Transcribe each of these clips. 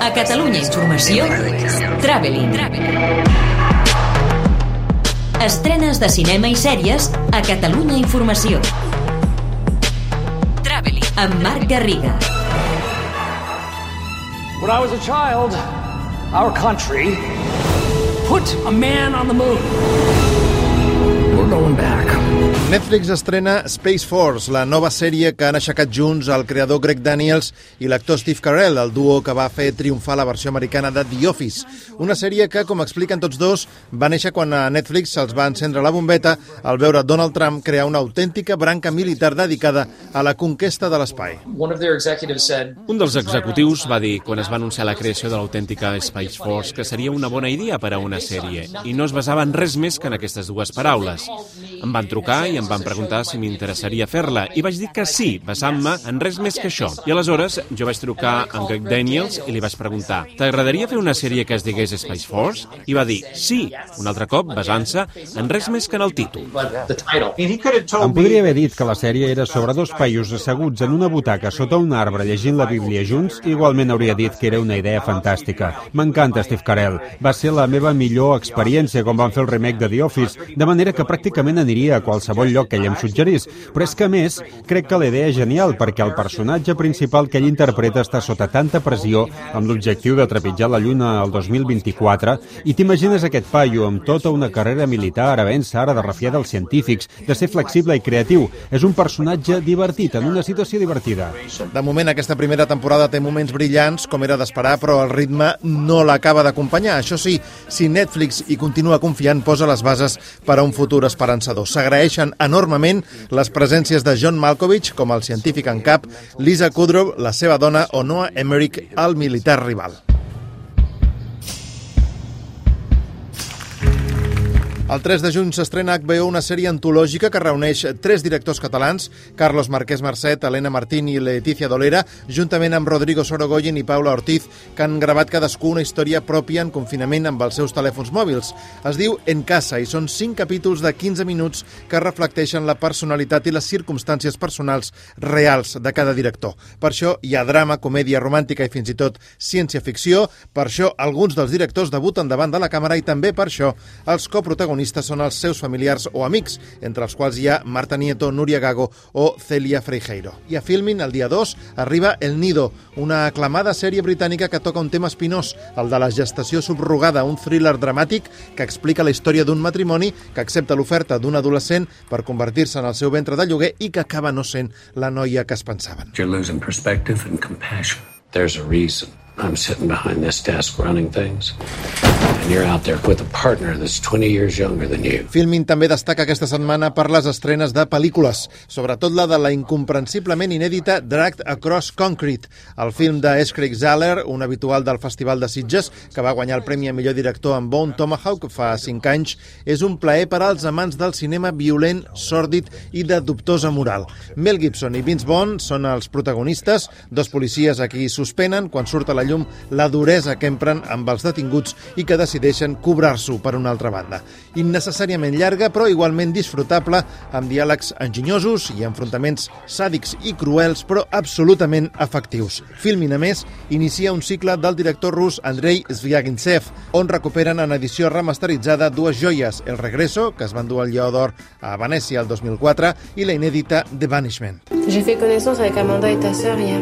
A Catalunya Informació, Traveling. Estrenes de cinema i sèries a Catalunya Informació. Traveling. Amb Marc Garriga. When I was a child, our country put a man on the moon. We're going back. Netflix estrena Space Force, la nova sèrie que han aixecat junts el creador Greg Daniels i l'actor Steve Carell, el duo que va fer triomfar la versió americana de The Office. Una sèrie que, com expliquen tots dos, va néixer quan a Netflix se'ls va encendre la bombeta al veure Donald Trump crear una autèntica branca militar dedicada a la conquesta de l'espai. Un dels executius va dir, quan es va anunciar la creació de l'autèntica Space Force, que seria una bona idea per a una sèrie, i no es basava en res més que en aquestes dues paraules. Em van trucar i em van preguntar si m'interessaria fer-la, i vaig dir que sí, basant-me en res més que això. I aleshores jo vaig trucar a Greg Daniels i li vaig preguntar «T'agradaria fer una sèrie que es digués Space Force?» I va dir «Sí», un altre cop basant-se en res més que en el títol. Em podria haver dit que la sèrie era sobre dos paios asseguts en una butaca sota un arbre llegint la Bíblia junts, igualment hauria dit que era una idea fantàstica. M'encanta Steve Carell. Va ser la meva millor experiència quan van fer el remake de The Office, de manera que pràcticament aniria a qualsevol lloc que ell em suggerís. Però és que, a més, crec que la idea és genial perquè el personatge principal que ell interpreta està sota tanta pressió amb l'objectiu de trepitjar la Lluna el 2024 i t'imagines aquest paio amb tota una carrera militar vèncer ara de refiar dels científics, de ser flexible i creatiu. És un personatge divertit, en una situació divertida. De moment, aquesta primera temporada té moments brillants, com era d'esperar, però el ritme no l'acaba d'acompanyar. Això sí, si Netflix hi continua confiant, posa les bases per a un futur esperançador. S'agraeixen enormement les presències de John Malkovich com el científic en cap, Lisa Kudrow, la seva dona, o Noah Emmerich, el militar rival. El 3 de juny s'estrena HBO una sèrie antològica que reuneix tres directors catalans, Carlos Marquès Marcet, Helena Martín i Letícia Dolera, juntament amb Rodrigo Sorogoyen i Paula Ortiz, que han gravat cadascú una història pròpia en confinament amb els seus telèfons mòbils. Es diu En casa i són cinc capítols de 15 minuts que reflecteixen la personalitat i les circumstàncies personals reals de cada director. Per això hi ha drama, comèdia romàntica i fins i tot ciència-ficció. Per això alguns dels directors debuten davant de la càmera i també per això els coprotagonistes són els seus familiars o amics, entre els quals hi ha Marta Nieto, Núria Gago o Celia Freijeiro. I a Filmin, el dia 2, arriba El Nido, una aclamada sèrie britànica que toca un tema espinós, el de la gestació subrogada, un thriller dramàtic que explica la història d'un matrimoni que accepta l'oferta d'un adolescent per convertir-se en el seu ventre de lloguer i que acaba no sent la noia que es pensaven. You're losing perspective and compassion. There's a reason I'm sitting behind this desk running things. And you're out there with a partner that's 20 years younger than you. Filmin també destaca aquesta setmana per les estrenes de pel·lícules, sobretot la de la incomprensiblement inèdita Dragged Across Concrete, el film de S. Craig Zahler, un habitual del Festival de Sitges, que va guanyar el Premi a millor director amb Bone Tomahawk fa 5 anys, és un plaer per als amants del cinema violent, sòrdid i de dubtosa moral. Mel Gibson i Vince Vaughn són els protagonistes, dos policies a qui suspenen quan surt a la llum la duresa que empren amb els detinguts i que decideixen cobrar-s'ho per una altra banda. Innecessàriament llarga, però igualment disfrutable, amb diàlegs enginyosos i enfrontaments sàdics i cruels, però absolutament efectius. Filmin, a més, inicia un cicle del director rus Andrei Zvyagintsev, on recuperen en edició remasteritzada dues joies, El Regreso, que es van dur al Lleó d'Or a Venècia el 2004, i la inèdita The Banishment. J'ai fait connaissance avec Amanda et ta sœur hier.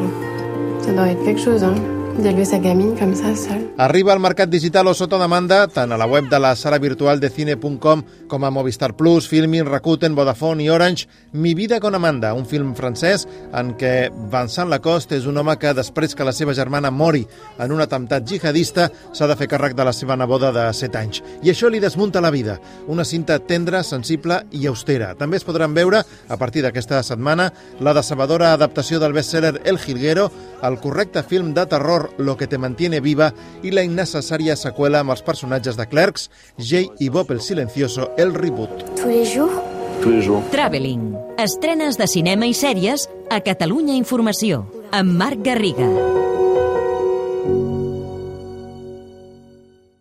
Ça doit être quelque chose, hein, d'élever sa gamine comme ça. Arriba al mercat digital o sota demanda tant a la web de la sala virtual de cine.com com a Movistar Plus, Filmin, Rakuten, Vodafone i Orange, Mi vida con Amanda, un film francès en què Vincent Lacoste és un home que després que la seva germana mori en un atemptat jihadista s'ha de fer càrrec de la seva neboda de 7 anys. I això li desmunta la vida. Una cinta tendra, sensible i austera. També es podran veure, a partir d'aquesta setmana, la decebedora adaptació del bestseller El Jilguero, el correcte film de terror Lo que te mantiene viva i la innecessària seqüela amb els personatges de Clerks, Jay i Bob el Silencioso, el reboot. Tous les jours Tous les jours. Traveling. Estrenes de cinema i sèries a Catalunya Informació. Amb Marc Garriga.